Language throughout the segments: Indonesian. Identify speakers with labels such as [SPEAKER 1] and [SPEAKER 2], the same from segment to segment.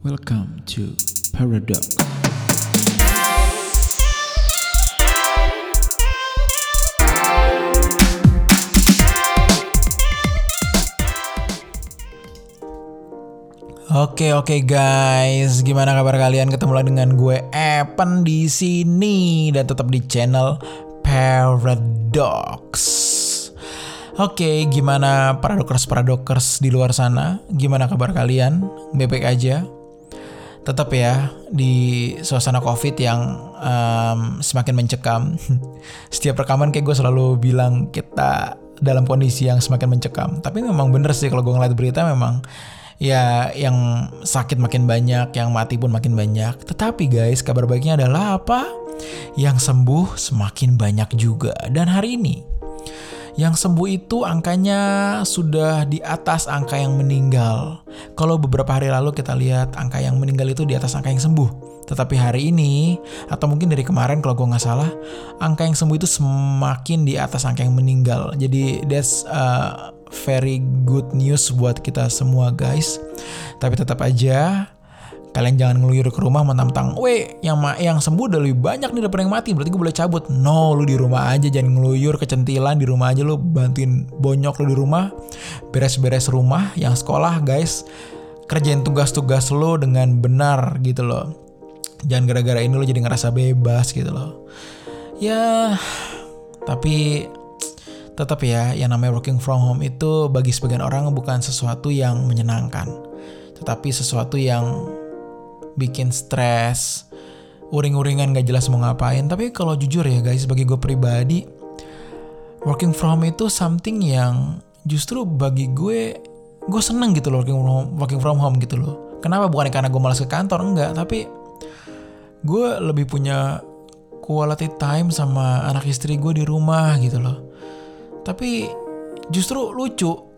[SPEAKER 1] Welcome to Paradox.
[SPEAKER 2] Oke oke guys, gimana kabar kalian? Ketemu lagi dengan gue Evan di sini dan tetap di channel Paradox. Oke, gimana paradokers paradokers di luar sana? Gimana kabar kalian? Bebek aja? Tetap ya di suasana covid yang um, semakin mencekam. Setiap rekaman kayak gue selalu bilang kita dalam kondisi yang semakin mencekam. Tapi memang bener sih kalau gue ngeliat berita memang ya yang sakit makin banyak, yang mati pun makin banyak. Tetapi guys, kabar baiknya adalah apa? Yang sembuh semakin banyak juga. Dan hari ini yang sembuh itu angkanya sudah di atas angka yang meninggal. Kalau beberapa hari lalu kita lihat angka yang meninggal itu di atas angka yang sembuh. Tetapi hari ini, atau mungkin dari kemarin kalau gue nggak salah, angka yang sembuh itu semakin di atas angka yang meninggal. Jadi that's uh, very good news buat kita semua guys. Tapi tetap aja kalian jangan ngeluyur ke rumah mentang-mentang, weh yang yang sembuh udah lebih banyak nih daripada yang mati, berarti gue boleh cabut. No, lu di rumah aja jangan ngeluyur kecentilan di rumah aja lu bantuin bonyok lu di rumah, beres-beres rumah, yang sekolah guys kerjain tugas-tugas lo dengan benar gitu loh. Jangan gara-gara ini lo jadi ngerasa bebas gitu loh. Ya, tapi tetap ya yang namanya working from home itu bagi sebagian orang bukan sesuatu yang menyenangkan tetapi sesuatu yang bikin stres uring-uringan gak jelas mau ngapain. Tapi kalau jujur ya guys bagi gue pribadi working from home itu something yang justru bagi gue gue seneng gitu loh working from home, working from home gitu loh. Kenapa? Bukan karena gue malas ke kantor enggak. Tapi gue lebih punya quality time sama anak istri gue di rumah gitu loh. Tapi justru lucu.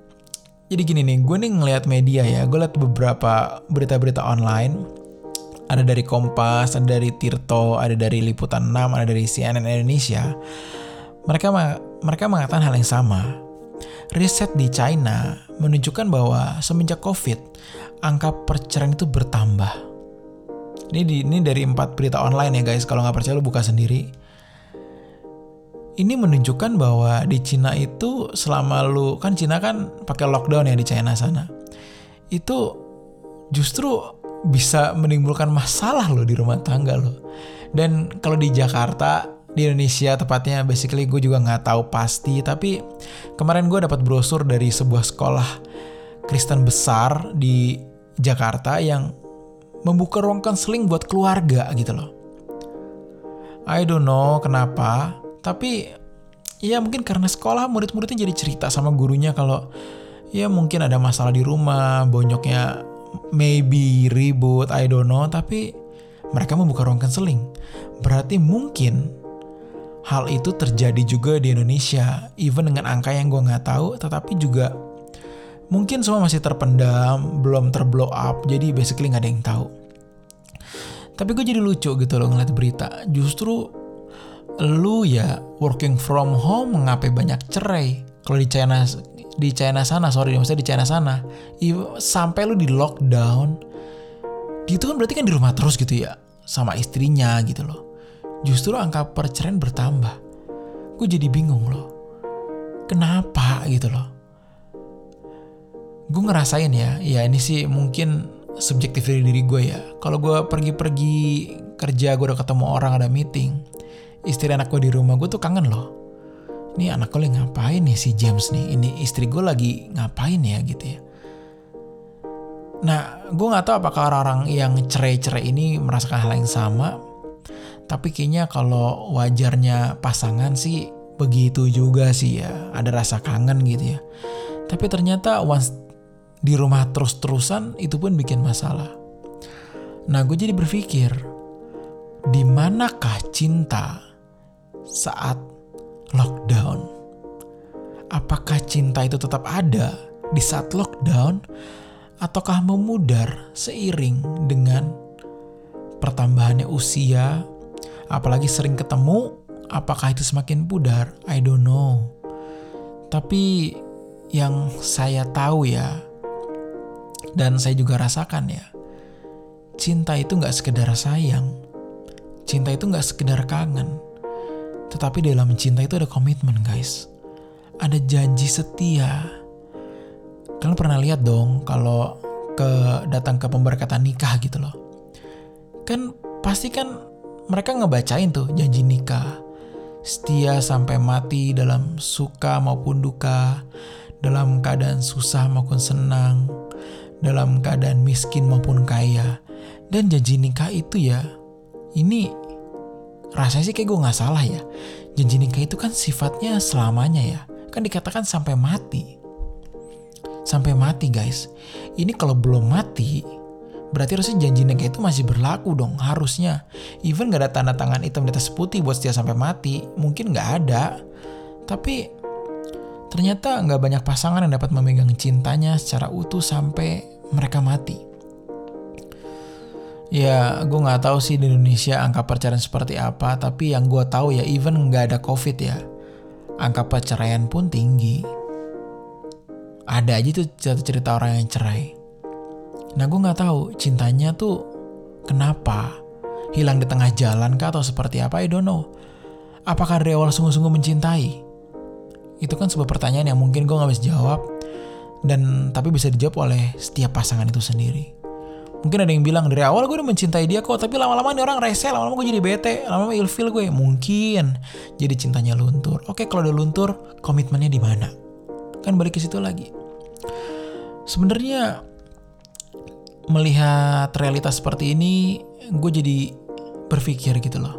[SPEAKER 2] Jadi gini nih, gue nih ngeliat media ya, gue liat beberapa berita-berita online. Ada dari Kompas, ada dari Tirto, ada dari Liputan 6, ada dari CNN Indonesia. Mereka mereka mengatakan hal yang sama. Riset di China menunjukkan bahwa semenjak COVID, angka perceraian itu bertambah. Ini di, ini dari empat berita online ya guys. Kalau nggak percaya lu buka sendiri ini menunjukkan bahwa di Cina itu selama lu kan Cina kan pakai lockdown ya di China sana. Itu justru bisa menimbulkan masalah lo di rumah tangga lo. Dan kalau di Jakarta, di Indonesia tepatnya basically gue juga nggak tahu pasti tapi kemarin gue dapat brosur dari sebuah sekolah Kristen besar di Jakarta yang membuka ruang konseling buat keluarga gitu loh. I don't know kenapa, tapi ya mungkin karena sekolah murid-muridnya jadi cerita sama gurunya kalau ya mungkin ada masalah di rumah, bonyoknya maybe ribut, I don't know, tapi mereka membuka ruang konseling. Berarti mungkin hal itu terjadi juga di Indonesia, even dengan angka yang gue nggak tahu, tetapi juga mungkin semua masih terpendam, belum terblow up, jadi basically nggak ada yang tahu. Tapi gue jadi lucu gitu loh ngeliat berita. Justru lu ya working from home ngapain banyak cerai kalau di China di China sana sorry maksudnya di China sana sampai lu di lockdown itu kan berarti kan di rumah terus gitu ya sama istrinya gitu loh. Justru angka perceraian bertambah. Gue jadi bingung loh kenapa gitu loh. Gue ngerasain ya ya ini sih mungkin subjektif dari diri gue ya. Kalau gue pergi-pergi kerja gue udah ketemu orang ada meeting istri anak gue di rumah gue tuh kangen loh ini anak gue ngapain nih si James nih? Ini istri gue lagi ngapain ya gitu ya. Nah gue nggak tahu apakah orang-orang yang cerai-cerai ini merasakan hal yang sama tapi kayaknya kalau wajarnya pasangan sih begitu juga sih ya. Ada rasa kangen gitu ya. Tapi ternyata once di rumah terus-terusan itu pun bikin masalah. Nah gue jadi berpikir di manakah cinta saat lockdown? Apakah cinta itu tetap ada di saat lockdown, ataukah memudar seiring dengan pertambahannya usia? Apalagi sering ketemu, apakah itu semakin pudar? I don't know. Tapi yang saya tahu ya, dan saya juga rasakan ya, cinta itu nggak sekedar sayang. Cinta itu nggak sekedar kangen. Tetapi dalam cinta itu ada komitmen guys. Ada janji setia. Kalian pernah lihat dong kalau ke datang ke pemberkatan nikah gitu loh. Kan pasti kan mereka ngebacain tuh janji nikah. Setia sampai mati dalam suka maupun duka, dalam keadaan susah maupun senang, dalam keadaan miskin maupun kaya. Dan janji nikah itu ya, ini rasanya sih kayak gue gak salah ya. Janji nikah itu kan sifatnya selamanya ya. Kan dikatakan sampai mati. Sampai mati guys. Ini kalau belum mati, berarti harusnya janji nikah itu masih berlaku dong harusnya. Even gak ada tanda tangan hitam di atas putih buat setia sampai mati, mungkin gak ada. Tapi ternyata gak banyak pasangan yang dapat memegang cintanya secara utuh sampai mereka mati. Ya, gue nggak tahu sih di Indonesia angka perceraian seperti apa, tapi yang gue tahu ya even nggak ada covid ya, angka perceraian pun tinggi. Ada aja tuh cerita-cerita orang yang cerai. Nah gue nggak tahu cintanya tuh kenapa hilang di tengah jalan kah atau seperti apa? I don't know. Apakah dari awal sungguh-sungguh mencintai? Itu kan sebuah pertanyaan yang mungkin gue nggak bisa jawab dan tapi bisa dijawab oleh setiap pasangan itu sendiri. Mungkin ada yang bilang dari awal gue udah mencintai dia kok, tapi lama-lama nih orang rese, lama-lama gue jadi bete, lama-lama ilfil gue. Mungkin jadi cintanya luntur. Oke, kalau udah luntur, komitmennya di mana? Kan balik ke situ lagi. Sebenarnya melihat realitas seperti ini, gue jadi berpikir gitu loh.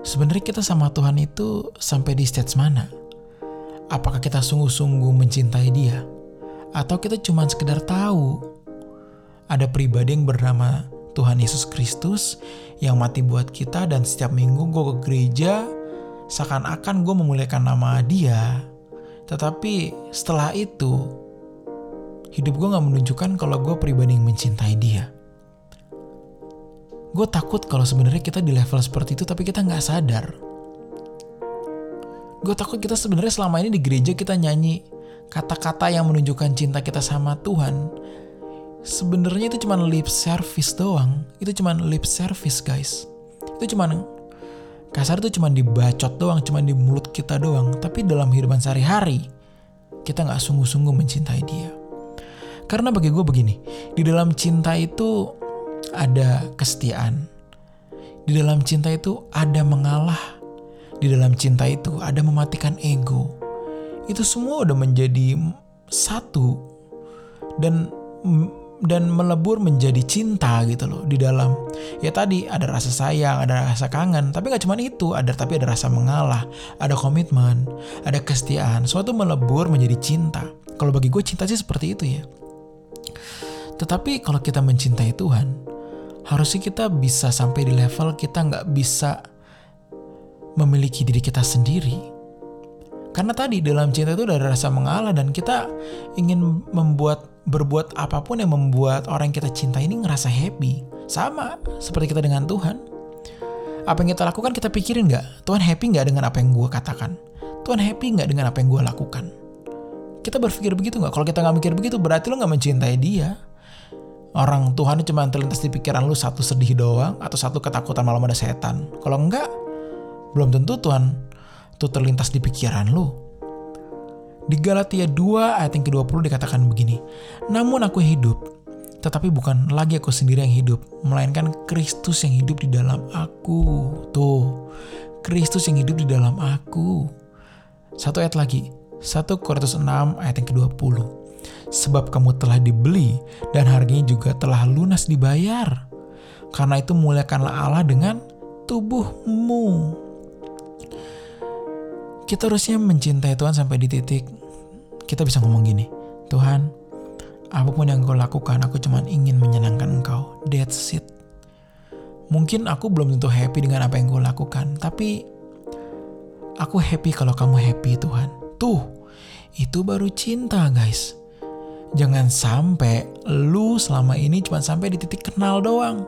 [SPEAKER 2] Sebenarnya kita sama Tuhan itu sampai di stage mana? Apakah kita sungguh-sungguh mencintai Dia, atau kita cuma sekedar tahu ada pribadi yang bernama Tuhan Yesus Kristus yang mati buat kita dan setiap minggu gue ke gereja seakan-akan gue memuliakan nama dia. Tetapi setelah itu hidup gue gak menunjukkan kalau gue pribadi yang mencintai dia. Gue takut kalau sebenarnya kita di level seperti itu tapi kita nggak sadar. Gue takut kita sebenarnya selama ini di gereja kita nyanyi kata-kata yang menunjukkan cinta kita sama Tuhan, sebenarnya itu cuma lip service doang. Itu cuma lip service, guys. Itu cuma kasar itu cuma dibacot doang, cuma di mulut kita doang. Tapi dalam kehidupan sehari-hari, kita nggak sungguh-sungguh mencintai dia. Karena bagi gue begini, di dalam cinta itu ada kesetiaan. Di dalam cinta itu ada mengalah. Di dalam cinta itu ada mematikan ego. Itu semua udah menjadi satu. Dan dan melebur menjadi cinta gitu loh di dalam. Ya tadi ada rasa sayang ada rasa kangen tapi nggak cuma itu ada tapi ada rasa mengalah ada komitmen ada kesetiaan. Suatu melebur menjadi cinta. Kalau bagi gue cinta sih seperti itu ya. Tetapi kalau kita mencintai Tuhan harusnya kita bisa sampai di level kita nggak bisa memiliki diri kita sendiri. Karena tadi dalam cinta itu ada rasa mengalah dan kita ingin membuat berbuat apa pun yang membuat orang yang kita cinta ini ngerasa happy. Sama seperti kita dengan Tuhan. Apa yang kita lakukan kita pikirin nggak? Tuhan happy nggak dengan apa yang gue katakan? Tuhan happy nggak dengan apa yang gue lakukan? Kita berpikir begitu nggak? Kalau kita nggak mikir begitu berarti lo nggak mencintai dia. Orang Tuhan cuma terlintas di pikiran lu satu sedih doang atau satu ketakutan malam ada setan. Kalau enggak, belum tentu Tuhan itu terlintas di pikiran lu. Di Galatia 2 ayat yang ke-20 dikatakan begini, Namun aku hidup, tetapi bukan lagi aku sendiri yang hidup, melainkan Kristus yang hidup di dalam aku. Tuh, Kristus yang hidup di dalam aku. Satu ayat lagi, 1 Korintus 6 ayat yang ke-20. Sebab kamu telah dibeli dan harganya juga telah lunas dibayar. Karena itu muliakanlah Allah dengan tubuhmu kita harusnya mencintai Tuhan sampai di titik kita bisa ngomong gini, Tuhan, apa pun yang kau lakukan, aku cuma ingin menyenangkan engkau. That's it. Mungkin aku belum tentu happy dengan apa yang kau lakukan, tapi aku happy kalau kamu happy Tuhan. Tuh, itu baru cinta guys. Jangan sampai lu selama ini cuma sampai di titik kenal doang.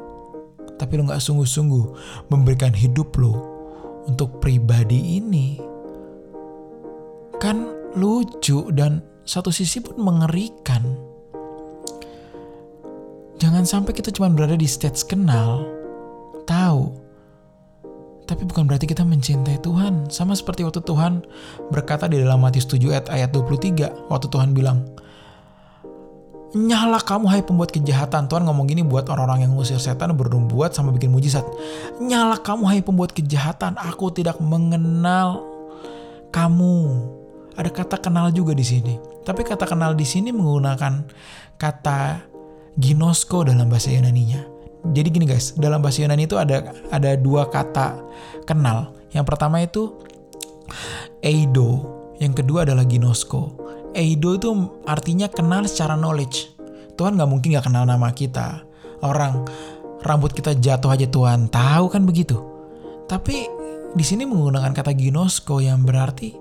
[SPEAKER 2] Tapi lu gak sungguh-sungguh memberikan hidup lu untuk pribadi ini kan lucu dan satu sisi pun mengerikan. Jangan sampai kita cuma berada di stage kenal, tahu, tapi bukan berarti kita mencintai Tuhan. Sama seperti waktu Tuhan berkata di dalam Matius 7 ayat, ayat 23, waktu Tuhan bilang, Nyala kamu hai pembuat kejahatan. Tuhan ngomong gini buat orang-orang yang ngusir setan berdung buat sama bikin mujizat. Nyala kamu hai pembuat kejahatan. Aku tidak mengenal kamu. Ada kata kenal juga di sini. Tapi kata kenal di sini menggunakan kata ginosko dalam bahasa Yunani-nya. Jadi gini guys, dalam bahasa Yunani itu ada ada dua kata kenal. Yang pertama itu eido, yang kedua adalah ginosko. Eido itu artinya kenal secara knowledge. Tuhan nggak mungkin nggak kenal nama kita. Orang rambut kita jatuh aja Tuhan tahu kan begitu. Tapi di sini menggunakan kata ginosko yang berarti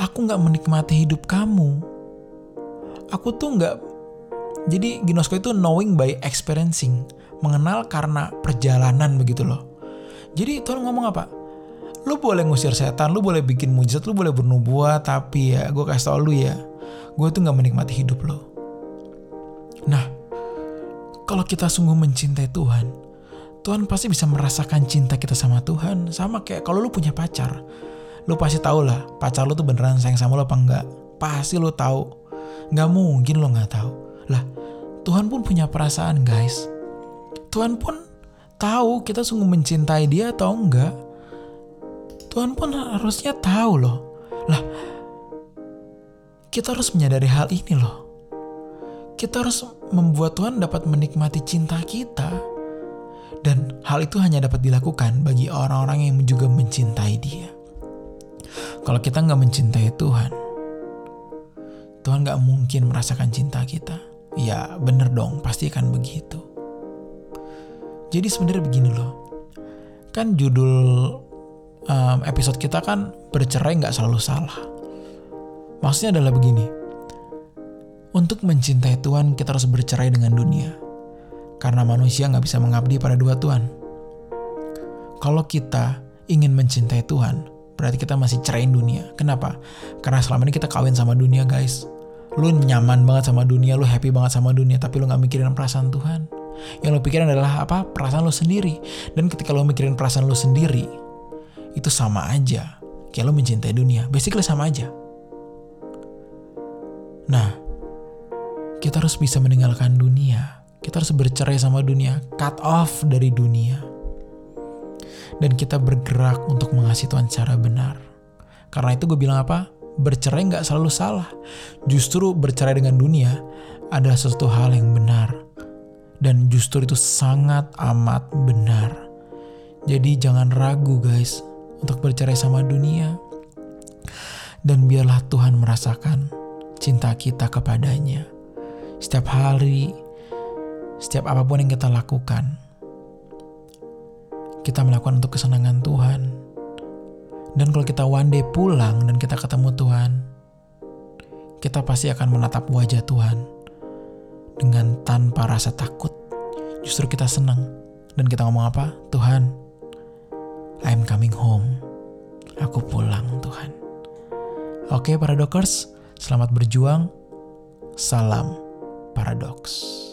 [SPEAKER 2] aku nggak menikmati hidup kamu. Aku tuh nggak. Jadi ginosko itu knowing by experiencing, mengenal karena perjalanan begitu loh. Jadi Tuhan ngomong apa? Lu boleh ngusir setan, lu boleh bikin mujizat, lu boleh bernubuat, tapi ya gue kasih tau lu ya, gue tuh gak menikmati hidup lo. Nah, kalau kita sungguh mencintai Tuhan, Tuhan pasti bisa merasakan cinta kita sama Tuhan. Sama kayak kalau lu punya pacar, lu pasti tau lah pacar lu tuh beneran sayang sama lo apa enggak. Pasti lu tahu. Gak mungkin lo gak tahu. Lah, Tuhan pun punya perasaan guys. Tuhan pun tahu kita sungguh mencintai dia atau enggak. Tuhan pun harusnya tahu loh. Lah, kita harus menyadari hal ini loh. Kita harus membuat Tuhan dapat menikmati cinta kita. Dan hal itu hanya dapat dilakukan bagi orang-orang yang juga mencintai dia. Kalau kita nggak mencintai Tuhan, Tuhan nggak mungkin merasakan cinta kita. Ya bener dong, pasti akan begitu. Jadi sebenarnya begini loh, kan judul um, episode kita kan bercerai nggak selalu salah. Maksudnya adalah begini, untuk mencintai Tuhan kita harus bercerai dengan dunia, karena manusia nggak bisa mengabdi pada dua Tuhan. Kalau kita ingin mencintai Tuhan, berarti kita masih ceraiin dunia. Kenapa? Karena selama ini kita kawin sama dunia guys. Lu nyaman banget sama dunia, lu happy banget sama dunia, tapi lu nggak mikirin perasaan Tuhan yang lo pikirin adalah apa? Perasaan lo sendiri. Dan ketika lo mikirin perasaan lo sendiri, itu sama aja. Kayak lo mencintai dunia. Basically sama aja. Nah, kita harus bisa meninggalkan dunia. Kita harus bercerai sama dunia. Cut off dari dunia. Dan kita bergerak untuk mengasihi Tuhan secara benar. Karena itu gue bilang apa? Bercerai nggak selalu salah. Justru bercerai dengan dunia adalah sesuatu hal yang benar dan justru itu sangat amat benar. Jadi jangan ragu guys untuk bercerai sama dunia. Dan biarlah Tuhan merasakan cinta kita kepadanya. Setiap hari, setiap apa pun yang kita lakukan, kita melakukan untuk kesenangan Tuhan. Dan kalau kita one day pulang dan kita ketemu Tuhan, kita pasti akan menatap wajah Tuhan dengan tanpa rasa takut. Justru kita senang. Dan kita ngomong apa? Tuhan, I'm coming home. Aku pulang Tuhan. Oke para dokers, selamat berjuang. Salam paradoks.